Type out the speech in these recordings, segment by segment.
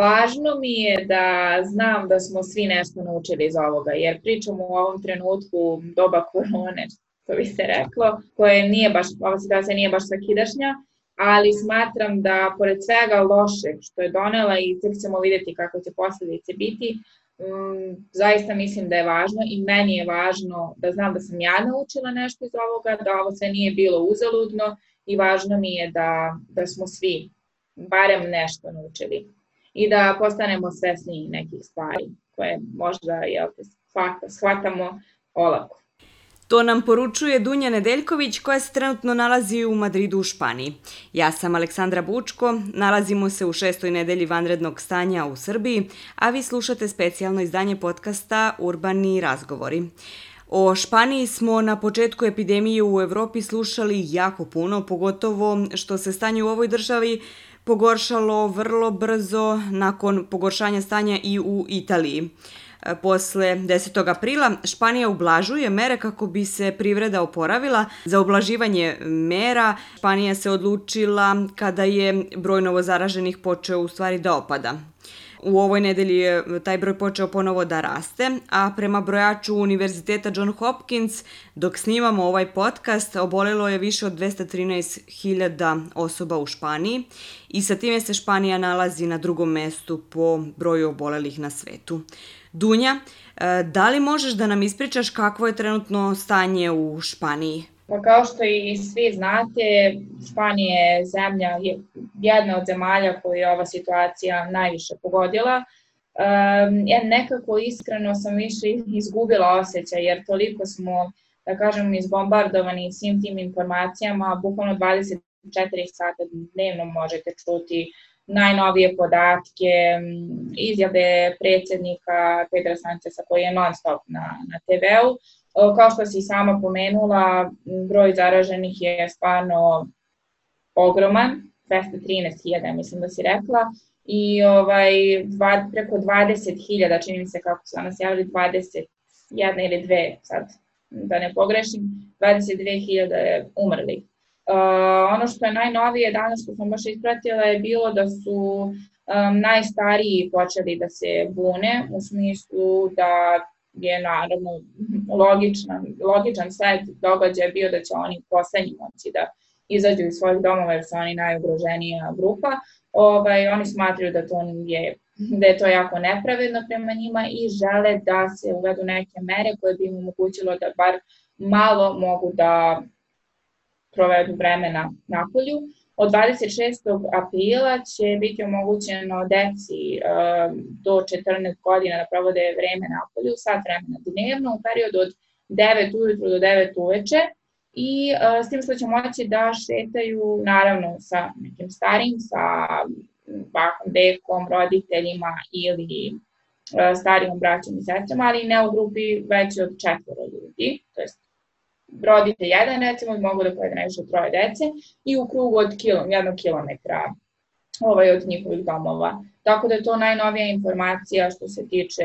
Važno mi je da znam da smo svi nešto naučili iz ovoga, jer pričamo u ovom trenutku doba korone, što bi se reklo, koje nije baš, ova situacija nije baš svakidašnja, ali smatram da pored svega lošeg što je donela i tek ćemo videti kako će posledice biti, um, zaista mislim da je važno i meni je važno da znam da sam ja naučila nešto iz ovoga, da ovo sve nije bilo uzaludno i važno mi je da, da smo svi barem nešto naučili i da postanemo svesni nekih stvari koje možda jel, shvatamo olako. To nam poručuje Dunja Nedeljković koja se trenutno nalazi u Madridu u Španiji. Ja sam Aleksandra Bučko, nalazimo se u šestoj nedelji vanrednog stanja u Srbiji, a vi slušate specijalno izdanje podcasta Urbani razgovori. O Španiji smo na početku epidemije u Evropi slušali jako puno, pogotovo što se stanje u ovoj državi pogoršalo vrlo brzo nakon pogoršanja stanja i u Italiji. Posle 10. aprila Španija ublažuje mere kako bi se privreda oporavila. Za ublaživanje mera Španija se odlučila kada je broj novozaraženih počeo u stvari da opada. U ovoj nedelji je taj broj počeo ponovo da raste, a prema brojaču Univerziteta John Hopkins, dok snimamo ovaj podcast, obolelo je više od 213.000 osoba u Španiji i sa time se Španija nalazi na drugom mestu po broju obolelih na svetu. Dunja, e, da li možeš da nam ispričaš kakvo je trenutno stanje u Španiji? Pa kao što i svi znate, Španija je zemlja, jedna od zemalja koju je ova situacija najviše pogodila. Um, ja nekako iskreno sam više izgubila osjećaj jer toliko smo, da kažem, izbombardovani svim tim informacijama, bukvalno 24 sata dnevno možete čuti najnovije podatke, izjave predsednika Pedra Sančesa koji je non stop na, na TV-u. Kao što si sama pomenula, broj zaraženih je stvarno ogroman, 213.000 mislim da si rekla, i ovaj, dva, preko 20.000, čini mi se kako su nas javili, 21 ili dve, sad da ne pogrešim, 22.000 umrli. Uh, ono što je najnovije danas što sam baš ispratila je bilo da su um, najstariji počeli da se bune u smislu da je naravno logičan, logičan sled događaja bio da će oni poslednji moći da izađu iz svojih domova jer su oni najugroženija grupa. Ovaj, oni smatruju da to je da je to jako nepravedno prema njima i žele da se uvedu neke mere koje bi im omogućilo da bar malo mogu da provedu vremena na polju. Od 26. aprila će biti omogućeno deci um, do 14 godina da provode vreme na polju, sat vremena dnevno u periodu od 9 ujutru do 9 uveče i uh, s tim što će moći da šetaju naravno sa nekim starim, sa bakom, dekom, roditeljima ili uh, starijom braćom i sestrama, ali ne u grupi veće od četvoro ljudi, to je rodite jedan recimo mogu da pojede najviše troje dece i u krugu od kilo, jednog kilometra ovaj, od njihovih domova. Tako da je to najnovija informacija što se tiče,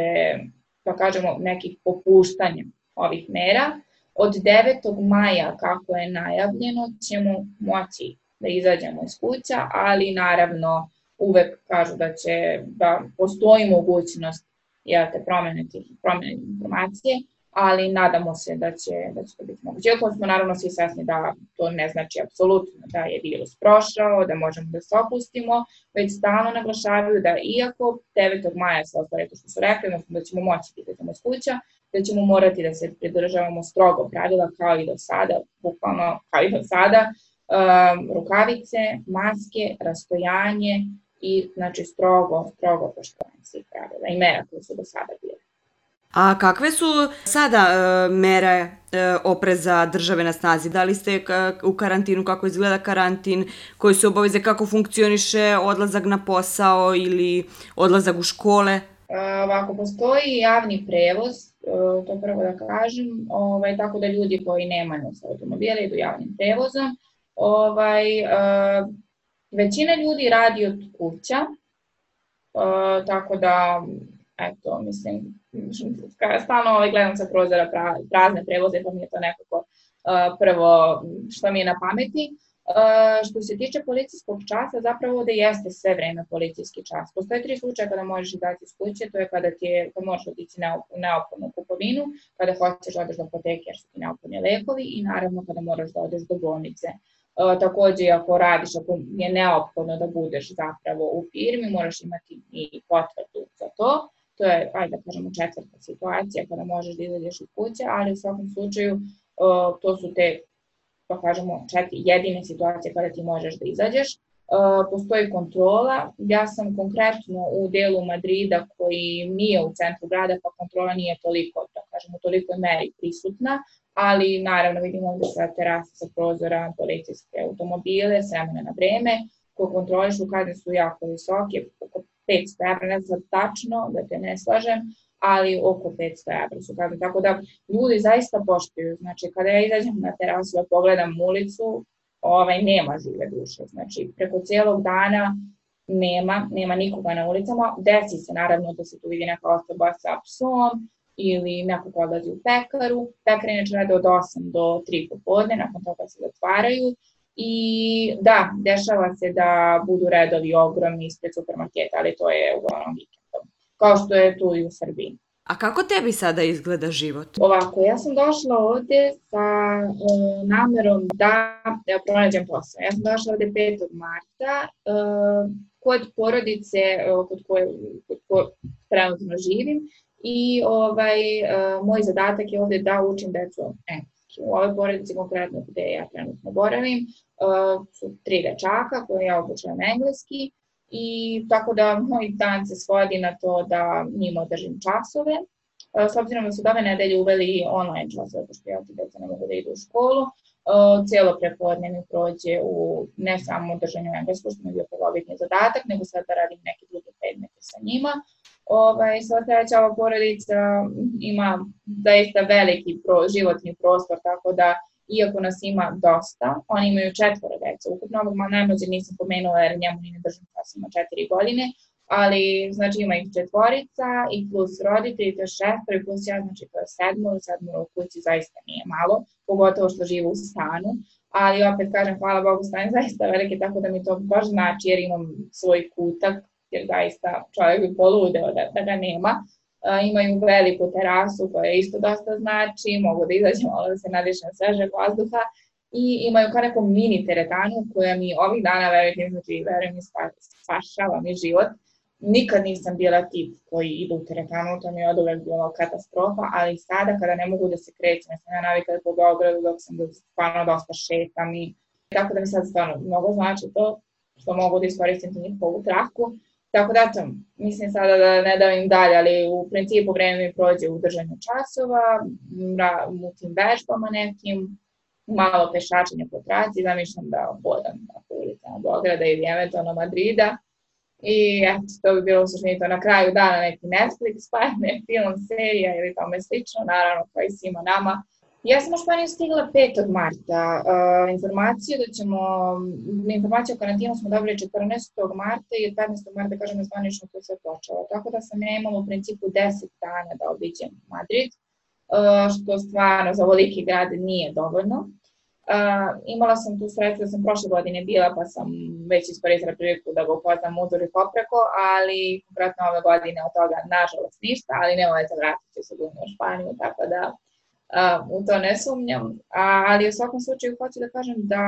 da kažemo, nekih popuštanja ovih mera. Od 9. maja, kako je najavljeno, ćemo moći da izađemo iz kuća, ali naravno uvek kažu da će da postoji mogućnost jel te promene tih promene informacije ali nadamo se da će, da će to biti moguće. Iako smo naravno svi svesni da to ne znači apsolutno da je virus prošao, da možemo da se opustimo, već stalno naglašavaju da iako 9. maja se ostvari to što su rekli, da ćemo moći da izađemo s kuća, da ćemo morati da se pridržavamo strogo pravila kao i do sada, bukvalno kao i do sada, um, rukavice, maske, rastojanje i znači strogo, strogo poštovanje svih pravila i mera koje su do sada bile. A kakve su sada e, mere e, opreza države na snazi? Da li ste u karantinu, kako izgleda karantin, koji su obaveze, kako funkcioniše odlazak na posao ili odlazak u škole? E, ovako, postoji javni prevoz, e, to prvo da kažem, ovaj, tako da ljudi koji nemaju automobile idu javnim prevozom. Ovaj, e, većina ljudi radi od kuća, e, tako da eto, mislim, stalno ovaj, gledam sa prozora pra, prazne prevoze, pa mi je to nekako uh, prvo što mi je na pameti. što se tiče policijskog časa, zapravo ovde jeste sve vreme policijski čas. Postoje tri slučaja kada možeš izaći iz kuće, to je kada ti je, kada možeš otići na neophodnu kupovinu, kada hoćeš da odeš do apoteke jer su ti neophodni lekovi i naravno kada moraš da odeš do bolnice. E, takođe, ako radiš, ako je neophodno da budeš zapravo u firmi, moraš imati i potvrdu za to. To je, ajde da kažemo, četvrta situacija kada možeš da izađeš iz kuće, ali u svakom slučaju to su te pa kažemo, četiri jedine situacije kada ti možeš da izađeš. Postoji kontrola. Ja sam konkretno u delu Madrida koji nije u centru grada, pa kontrola nije toliko, da kažemo, toliko meri prisutna, ali naravno vidimo ovde sa terasa, sa prozora, policijske automobile, s na vreme, ko kontrolišu kazne su jako visoke, 500 evra, ne znam tačno, da te ne slažem, ali oko 500 evra su kazne. Tako da ljudi zaista poštuju. Znači, kada ja izađem na terasu da pogledam ulicu, ovaj, nema žive duše. Znači, preko cijelog dana nema, nema nikoga na ulicama. Desi se naravno da se tu vidi neka osoba sa psom ili neko ko odlazi u pekaru. Pekar inače rade od 8 do 3 popodne, nakon toga se zatvaraju. I da, dešava se da budu redovi ogromni ispred supermarketa, ali to je uglavnom vikendom kao što je tu i u Srbiji. A kako tebi sada izgleda život? Ovako, ja sam došla ovde sa e, namerom da, da pronađem posao. Ja sam došla ovde 5. marta e, kod porodice e, kod koje, kod koje trenutno živim i ovaj, e, moj zadatak je ovde da učim decu engleski. U ovoj porodici konkretno gde ja trenutno boravim e, su tri dečaka koje ja obučavam engleski i tako da moj dan se svodi na to da njima održim časove. E, s obzirom da su ove nedelje uveli online časove, pošto ja ti deca ne mogu da idu u školu, e, cijelo prepodne mi prođe u ne samo držanju engleskog, što mi je bio prvobitni zadatak, nego sad da radim neke druge predmete sa njima. Ovaj, sva treća ova porodica ima zaista veliki pro, životni prostor, tako da iako nas ima dosta, oni imaju četvore dece ukupno, ovog najmlađe nisam pomenula jer njemu ni ne držim ima četiri godine, ali znači ima ih četvorica i plus roditelji, to je šestor i plus ja, znači to je sedmoro, sedmoro u kući zaista nije malo, pogotovo što žive u stanu, ali opet kažem hvala Bogu stan zaista veliki, tako da mi to baš znači jer imam svoj kutak, jer zaista čovjek bi poludeo da, da ga nema, imaju veliku terasu koja isto dosta znači, mogu da izađem malo da se nadišem svežeg vazduha i imaju kao neku mini teretanu koja mi ovih dana, verujte, znači, verujem mi spašava mi život. Nikad nisam bila tip koji ide u teretanu, to mi je od uvek bilo katastrofa, ali sada kada ne mogu da se krećem, sam ja navikala po Beogradu dok sam stvarno dosta šetam i tako da mi sad stvarno mnogo znači to što mogu da iskoristim tu njihovu traku Tako da to, mislim sada da ne davim dalje, ali u principu vreme mi prođe u držanju časova, u tim vežbama nekim, malo pešačenja po traci, zamišljam da hodam na ulicama Beograda ili eventualno Madrida. I eto, to bi bilo u suštini to na kraju dana neki Netflix, pa ne film, serija ili tome slično, naravno kao i svima nama Ja sam u Španiju stigla 5. marta. Uh, informaciju da ćemo, informaciju o karantinu smo dobili 14. marta i od 15. marta, kažem, zvanično to sve počelo. Tako da sam ja imala u principu 10 dana da obiđem Madrid, uh, što stvarno za ovoliki grad nije dovoljno. Uh, imala sam tu sreću da sam prošle godine bila, pa sam već iskoristila priliku da ga upoznam uzor i popreko, ali konkretno ove godine od toga nažalost ništa, ali ne ovaj vratit ću se u Španiju, tako da u to ne sumnjam, ali u svakom slučaju hoću da kažem da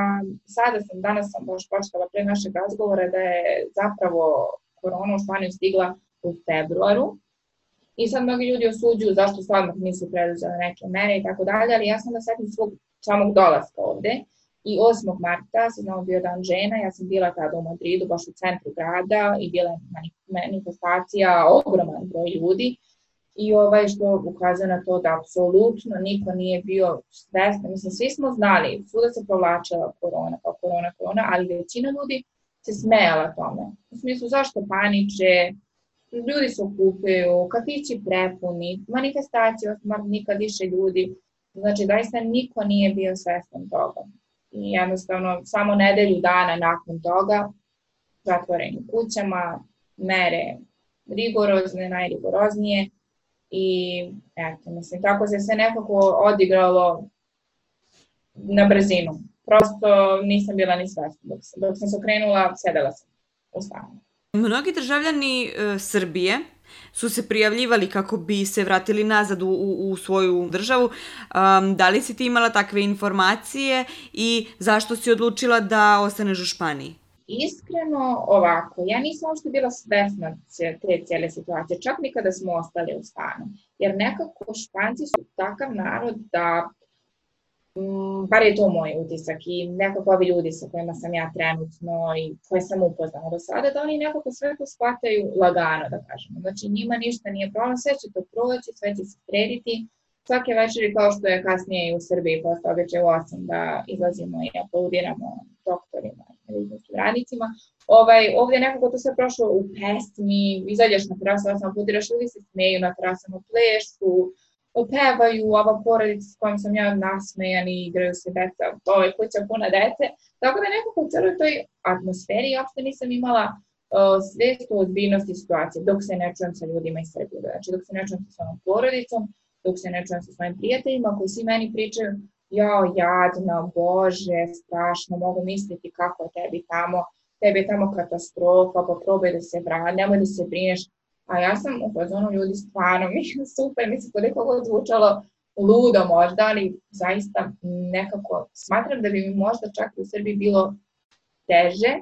sada sam, danas sam baš poštala pre našeg razgovora da je zapravo korona u Španiju stigla u februaru i sad mnogi ljudi osuđuju zašto su odmah nisu preduzele neke mere i tako dalje, ali ja sam da setim svog samog dolaska ovde i 8. marta se znamo bio dan žena, ja sam bila tada u Madridu, baš u centru grada i bila manifestacija, ogroman broj ljudi i ovaj što ukazuje na to da apsolutno niko nije bio svestan. Mislim, svi smo znali, svuda se provlačila korona, pa korona, korona, ali većina ljudi se smejala tome. U smislu, zašto paniče, ljudi se okupaju, kafići prepuni, manifestacije, nikad više ljudi. Znači, zaista niko nije bio svestan toga. I jednostavno, samo nedelju dana nakon toga, zatvoreni kućama, mere rigorozne, najrigoroznije, i eto, mislim, tako se sve nekako odigralo na brzinu. prosto nisam bila ni svesna. Dok, dok sam se okrenula, sedela sam u stanu. Mnogi državljani e, Srbije su se prijavljivali kako bi se vratili nazad u, u, u svoju državu. Um, da li si ti imala takve informacije i zašto si odlučila da ostaneš u Španiji? Iskreno ovako, ja nisam uopšte bila svesna te cijele situacije, čak ni kada smo ostali u stanu. Jer nekako Španci su takav narod da Mm, bar je to moj utisak i nekako ovi ljudi sa kojima sam ja trenutno i koje sam upoznala do sada, da oni nekako sve to shvataju lagano, da kažemo. Znači njima ništa nije problem, sve će to proći, sve će se srediti. Svake večeri, kao što je kasnije i u Srbiji postao običaj u 8 da izlazimo i aplaudiramo doktorima medicinskim radnicima, ovaj, ovde nekako to sve prošlo u pesmi, izađeš na terasu, osam aplaudiraš, ljudi se smeju na terasama, plešu, pevaju ova porodica s kojom sam ja nasmejan i igraju se deca, ovaj kuća puna dece. Tako da nekako u celoj toj atmosferi uopšte nisam imala uh, svest o ozbiljnosti situacije dok se ne čujem sa ljudima iz Srbije. Znači dok se ne čujem sa svojom porodicom, dok se ne čujem sa svojim prijateljima koji svi meni pričaju jao, jadna, bože, strašno, mogu misliti kako je tebi tamo, tebi je tamo katastrofa, pa probaj da se vrati, nemoj da se brineš, A ja sam u fazonu ljudi stvarno mi super, mislim koliko god zvučalo ludo možda, ali zaista nekako smatram da bi mi možda čak u Srbiji bilo teže,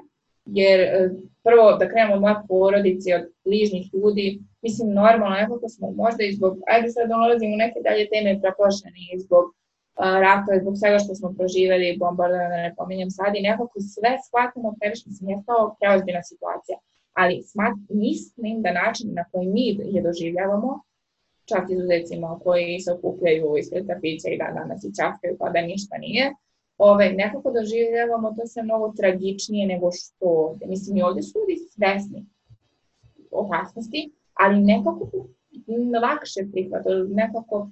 jer e, prvo da krenemo od moje porodice, od bližnjih ljudi, mislim normalno nekako smo možda i zbog, ajde sad dolazimo u neke dalje teme prepošljeni i zbog rata, zbog svega što smo proživali, bombardovanje, da ne pominjem sad, i nekako sve shvatimo previše, mislim, je to preozbiljna situacija ali smat, mislim da način na koji mi je doživljavamo, čak izuzecima koji se okupljaju ispred kafića i da danas i časkaju pa da ništa nije, ovaj, nekako doživljavamo to sve mnogo tragičnije nego što ovde. Mislim, i ovde su ljudi svesni opasnosti, ali nekako lakše prihvata, nekako,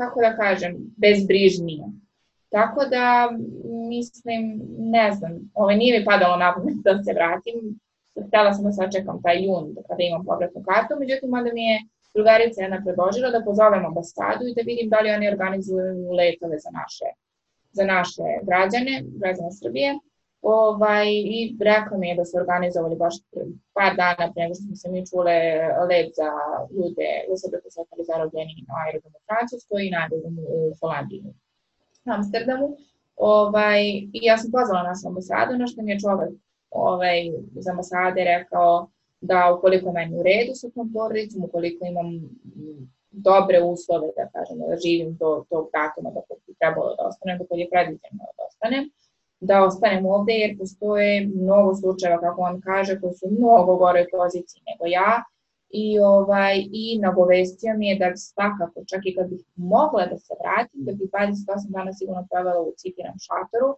kako da kažem, bezbrižnije. Tako da, mislim, ne znam, ovaj, nije mi padalo na pamet da se vratim, htela sam da sačekam taj jun kada imam povratnu kartu, međutim onda mi je drugarica jedna predložila da pozovem ambasadu i da vidim da li oni organizuju letove za naše, za naše građane, građane Srbije. Ovaj, I rekao mi je da su organizovali baš par dana pre nego što smo se mi čule let za ljude, za sebe koji su ostali zarobljeni na aerodromu Francuskoj i na aerodromu u Holandiji, Amsterdamu. Ovaj, I ja sam pozvala našu ambasadu, na što mi je čovek ovaj, iz ambasade rekao da ukoliko meni u redu sa tom porodicom, ukoliko imam dobre uslove, da kažem, da živim do tog datuma da bi trebalo da ostanem, dok je predviđeno da ostanem, da ostanem ovde jer postoje mnogo slučajeva, kako on kaže, koji su mnogo gore poziciji nego ja i, ovaj, i nagovestio mi je da svakako, čak i kad bih mogla da se vratim, da bih 28 dana sigurno provela u citiram šatoru,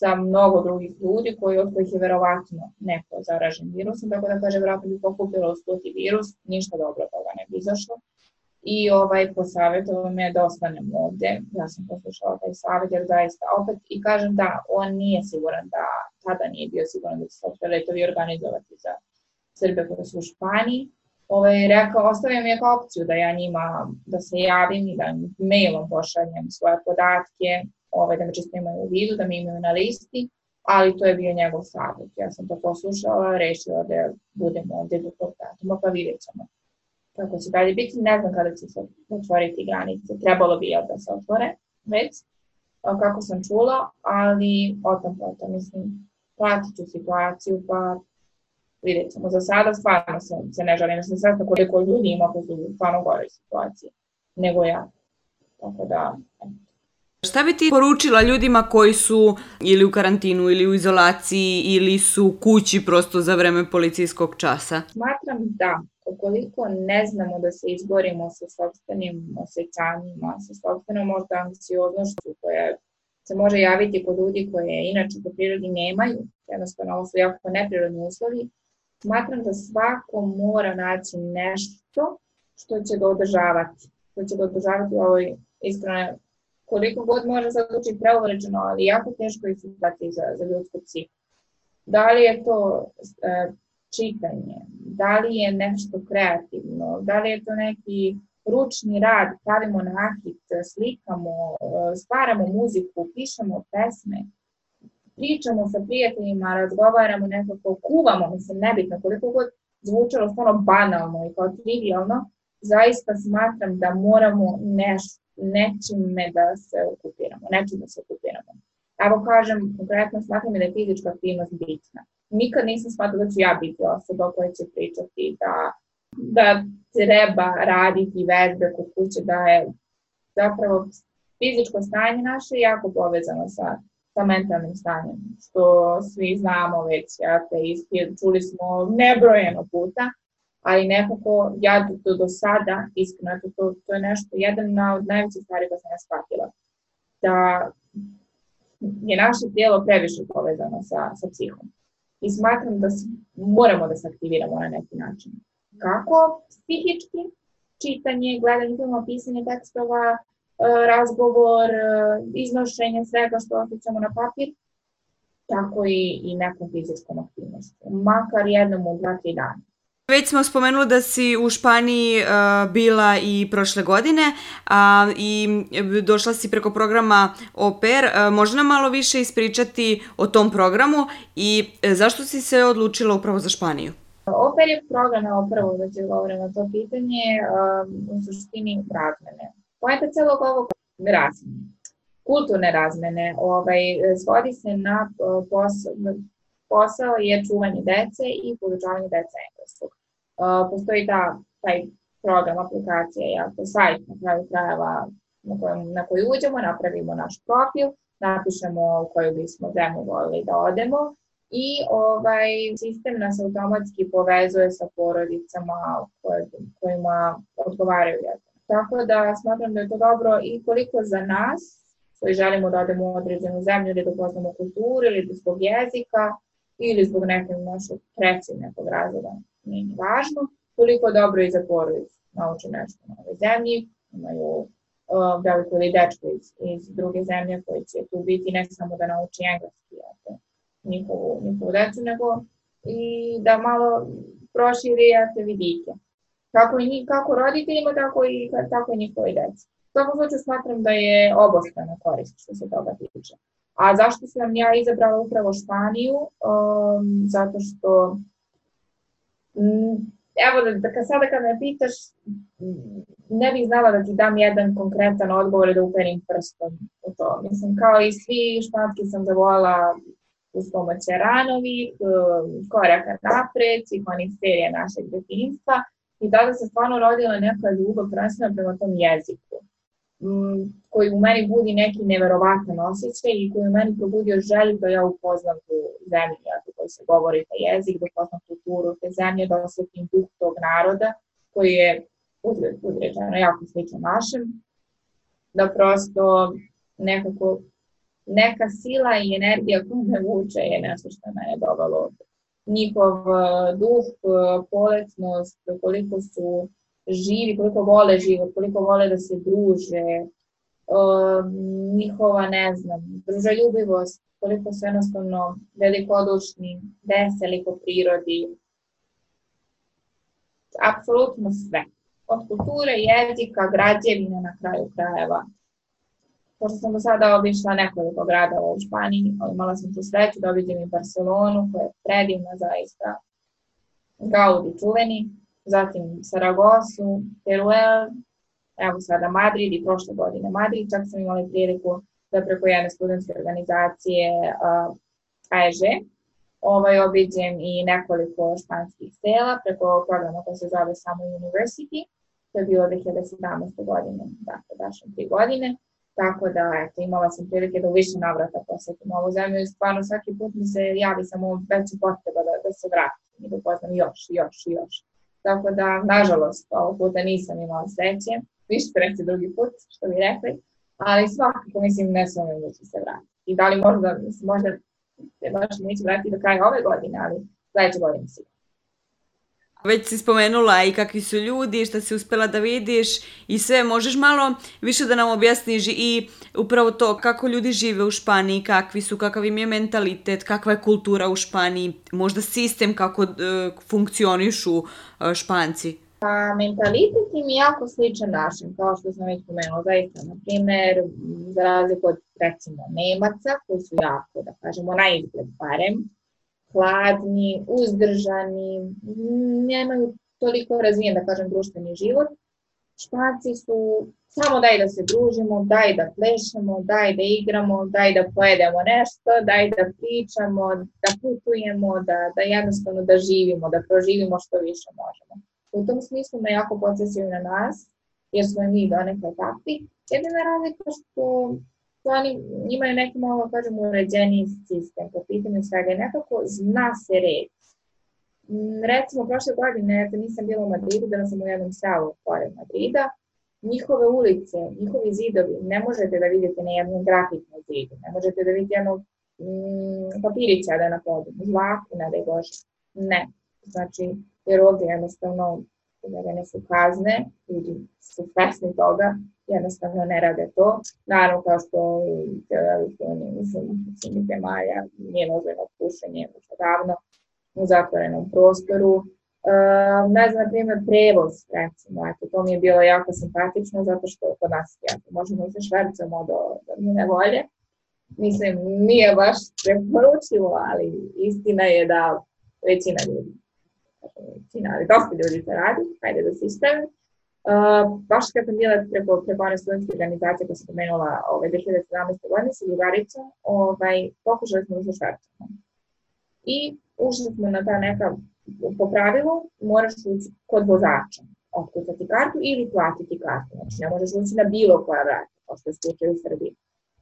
sa mnogo drugih ljudi koji, od kojih je verovatno neko zaražen virusom, tako da kaže, verovatno bi pokupilo usput virus, ništa dobro toga ne bi izašlo. I ovaj, posavjetovao me da ostanem ovde, ja sam poslušala taj savjet jer zaista opet i kažem da on nije siguran da, tada nije bio siguran da će se letovi organizovati za Srbe koji su u Španiji. Ovaj, rekao, ostavio mi je kao opciju da ja njima, da se javim i da mailom pošaljem svoje podatke, ovaj, da me čisto imaju u vidu, da me imaju na listi, ali to je bio njegov savjet. Ja sam to poslušala, rešila da budemo ovde do tog datuma, pa vidjet ćemo kako će dalje biti. Ne znam kada će se otvoriti granice, trebalo bi da se otvore već, kako sam čula, ali o tom potom, mislim, pratit ću situaciju, pa vidjet ćemo. Za sada stvarno se, se ne želim, mislim, sve koliko ljudi ima koji su stvarno gore situacije nego ja. Tako da. Šta bi ti poručila ljudima koji su ili u karantinu ili u izolaciji ili su kući prosto za vreme policijskog časa? Smatram da ukoliko ne znamo da se izborimo sa sobstvenim osjećanjima, sa sobstvenom možda anksioznošću koja se može javiti kod ljudi koje inače po prirodi nemaju, jednostavno ovo su jako neprirodni uslovi, smatram da svako mora naći nešto što će ga održavati, što će ga održavati u ovoj iskreno koliko god može sad ući preuvređeno, ali jako teško situaciji za, za ljudsku psihu. Da li je to e, čitanje, da li je nešto kreativno, da li je to neki ručni rad, pravimo nakit, slikamo, stvaramo muziku, pišemo pesme, pričamo sa prijateljima, razgovaramo nekako, kuvamo, mislim, nebitno koliko god zvučalo stvarno banalno i kao trivialno, zaista smatram da moramo neš, nečime da se okupiramo, nečim da se okupiramo. Evo kažem, konkretno smatram da je fizička aktivnost bitna. Nikad nisam smatrala da ću ja biti osoba koja će pričati da, da treba raditi vežbe kod kuće, da je zapravo fizičko stanje naše jako povezano sa, sa mentalnim stanjem, što svi znamo već, ja te isti, čuli smo nebrojeno puta, ali nekako ja do, do, do sada, iskreno, to, to je nešto, jedan od najvećih stvari koje sam ja shvatila, da je naše tijelo previše povezano sa, sa psihom. I smatram da moramo da se aktiviramo na neki način. Kako? Psihički, čitanje, gledanje filma, pisanje tekstova, E, razgovor, e, iznošenje svega što osjećamo na papir, tako i, i nekom fizičkom aktivnošću. Makar jednom u dva, tri dana. Već smo spomenuli da si u Španiji uh, bila i prošle godine uh, i došla si preko programa OPER. Uh, možda nam malo više ispričati o tom programu i uh, zašto si se odlučila upravo za Španiju? OPER je program, prvo da će govorim na to pitanje, uh, u suštini razmene Poenta celog ovog razmene, kulturne razmene, ovaj, svodi se na posao, posao je čuvanje dece i podučavanje dece Postoji ta, taj program, aplikacija, jako sajt na kraju krajeva na, kojem, na koji uđemo, napravimo naš profil, napišemo u koju bismo zemlju volili da odemo i ovaj sistem nas automatski povezuje sa porodicama kojima odgovaraju Tako da smatram da je to dobro i koliko za nas koji želimo da odemo u određenu zemlju ili da upoznamo kulturu ili da zbog jezika ili zbog nekog našeg trećeg nekog razloga, nije ni važno, koliko dobro i za porodicu nauče nešto na ovoj zemlji, imaju uh, veliko ili dečko iz, iz druge zemlje koji će tu biti ne samo da nauči engleski, ako, njihovu, njihovu decu, nego i da malo proširi te vidike kako, i, kako roditeljima, tako i, tako i njihovi deci. U svakom slučaju smatram da je obostrana korist što se toga tiče. A zašto sam ja izabrala upravo Španiju? Um, zato što evo da, da sada kad me pitaš ne bih znala da ti dam jedan konkretan odgovor da uperim prstom u to. Mislim, kao i svi španski sam zavola uz pomoć Ranovih, um, koraka napred, svih onih serija našeg detinstva I tada se stvarno rodila neka ljubav prvenstveno prema tom jeziku, koji u meni budi neki neverovatan osjećaj i koji u meni probudio želju da ja upoznam tu zemlju, u kojoj se govori taj jezik, da upoznam kulturu te zemlje, da osjetim duh tog naroda, koji je udređeno jako sličan našem, da prosto nekako neka sila i energija koja me vuče je nešto što je mene dovalo njihov e, duh, e, poletnost, koliko su živi, koliko vole život, koliko vole da se druže, e, njihova, ne znam, družoljubivost, koliko su jednostavno velikodušni, veseli po prirodi. Apsolutno sve. Od kulture, jezika, građevine na kraju krajeva pošto sam do sada obišla nekoliko gradova u Španiji, imala sam tu sreću da obiđem i Barcelonu, koja je predivna zaista, Gaudi čuveni, zatim Saragosu, Teruel, evo sada Madrid i prošle godine Madrid, čak sam imala priliku da preko jedne studentske organizacije uh, AEŽ ovaj, obiđem i nekoliko španskih sela preko programa koji se zove Samo University, to je bilo 2017. godine, dakle, dašem tri godine. Tako da, eto, imala sam prilike da u više navrata posetim ovu zemlju i stvarno svaki put mi se javi samo veća potreba da, da se vratim i da poznam još, još još. Tako da, nažalost, ovog puta nisam imala sreće, više sreće drugi put, što bi rekli, ali svakako mislim ne sumim da ću se vratiti. I da li možda, možda se baš neće vratiti do kraja ove godine, ali sledeće godine sigurno. Već si spomenula i kakvi su ljudi, šta si uspela da vidiš i sve. Možeš malo više da nam objasniš i upravo to kako ljudi žive u Španiji, kakvi su, kakav im je mentalitet, kakva je kultura u Španiji, možda sistem kako uh, funkcionišu uh, Španci. Pa mentalitet im je jako sličan našem, kao što sam već pomenula, zaista, na primer, za razliku od recimo Nemaca, koji su jako, da kažemo, na izgled barem, hladni, uzdržani, nemaju toliko razvijen, da kažem, društveni život. Španci su samo daj da se družimo, daj da plešemo, daj da igramo, daj da pojedemo nešto, daj da pričamo, da putujemo, da, da jednostavno da živimo, da proživimo što više možemo. U tom smislu me jako podsjećaju na nas, jer smo i mi donekle takvi. Jedina razlika što to oni imaju neki malo, kažem, uređeni sistem po pitanju svega nekako zna se red. Mm, recimo, prošle godine, kad nisam bila u Madridu, da sam u jednom selu pored Madrida, njihove ulice, njihovi zidovi, ne možete da vidite na jednom grafitnom zidu, ne možete da vidite jednog mm, papirića da je na podu, zlaku, ne da je Bože. Ne. Znači, jer ovde jednostavno uvedene su kazne, ljudi su svesni toga, jednostavno ne rade to. Naravno, kao što u Uniji, mislim, u zemalja nije dozvoljeno pušenje davno u zatvorenom prostoru. Uh, ne znam, na primjer, prevoz, recimo, eto, to mi je bilo jako simpatično, zato što kod nas jako, možemo se švercamo do, do njene volje. Mislim, nije baš preporučivo, ali istina je da većina ljudi većina, ali dosta ljudi to radi, hajde da se ispravi. Baš kad sam bila preko, preko one studentske organizacije koja sam pomenula ove 2017. godine sa drugaricom, ovaj, pokušali smo se švercamo. I ušli smo na ta neka, po pravilu, moraš ući kod vozača, otkucati kartu ili platiti kartu. Znači, ne možeš ući na bilo koja vrata, kao što je slučaj u Srbiji.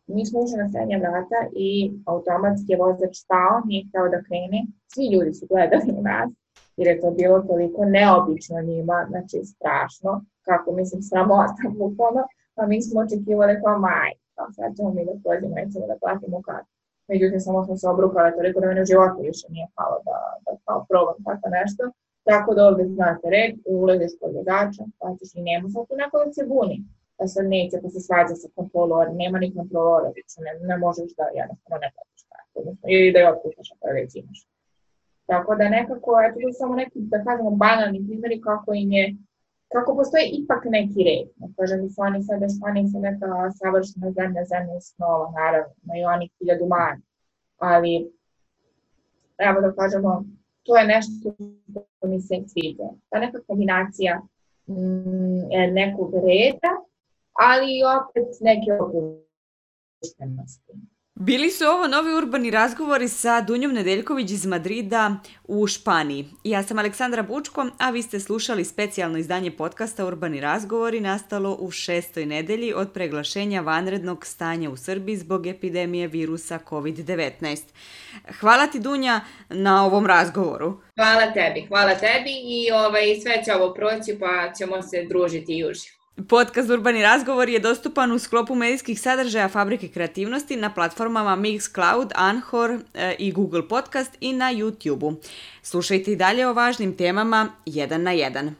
Mi smo ušli na srednja vrata i automatski je vozač stao, nije hteo da krene. Svi ljudi su gledali u nas jer je to bilo toliko neobično njima, znači strašno, kako mislim sramota bukvalno, pa mi smo očekivali kao maj, kao sad ćemo mi da prođemo, nećemo da platimo kartu. Međutim, samo smo se obrukali toliko da mene u životu više nije palo da, da kao probam tako nešto. Tako da ovde znate red, ulaziš kod vozača, plaćaš i nema sad tu neko da se buni. Da sad neće pa se svađa sa kontrolorem, nema ni kontrolora, više ne, ne možeš da jednostavno ne platiš kartu, ili da je otpuštaš ako je već imaš. Tako da nekako, eto to samo neki, da kažemo, banalni primjeri kako im je, kako postoji ipak neki red. Ne kažem, mi su oni sad, da Španija su neka savršena zemlja, zemlja snova, naravno, imaju oni hiljadu manja. Ali, evo da kažemo, to je nešto što mi se sviđa. Ta neka kombinacija mm, nekog reda, ali opet neke opuštenosti. Bili su ovo novi urbani razgovori sa Dunjom Nedeljković iz Madrida u Španiji. Ja sam Aleksandra Bučko, a vi ste slušali specijalno izdanje podcasta Urbani razgovori nastalo u šestoj nedelji od preglašenja vanrednog stanja u Srbiji zbog epidemije virusa COVID-19. Hvala ti Dunja na ovom razgovoru. Hvala tebi, hvala tebi i ovaj, sve će ovo proći pa ćemo se družiti i uživo. Podcast Urbani razgovor je dostupan u sklopu medijskih sadržaja Fabrike kreativnosti na platformama Mixcloud, Anchor e, i Google Podcast i na YouTube-u. Slušajte i dalje o važnim temama jedan na jedan.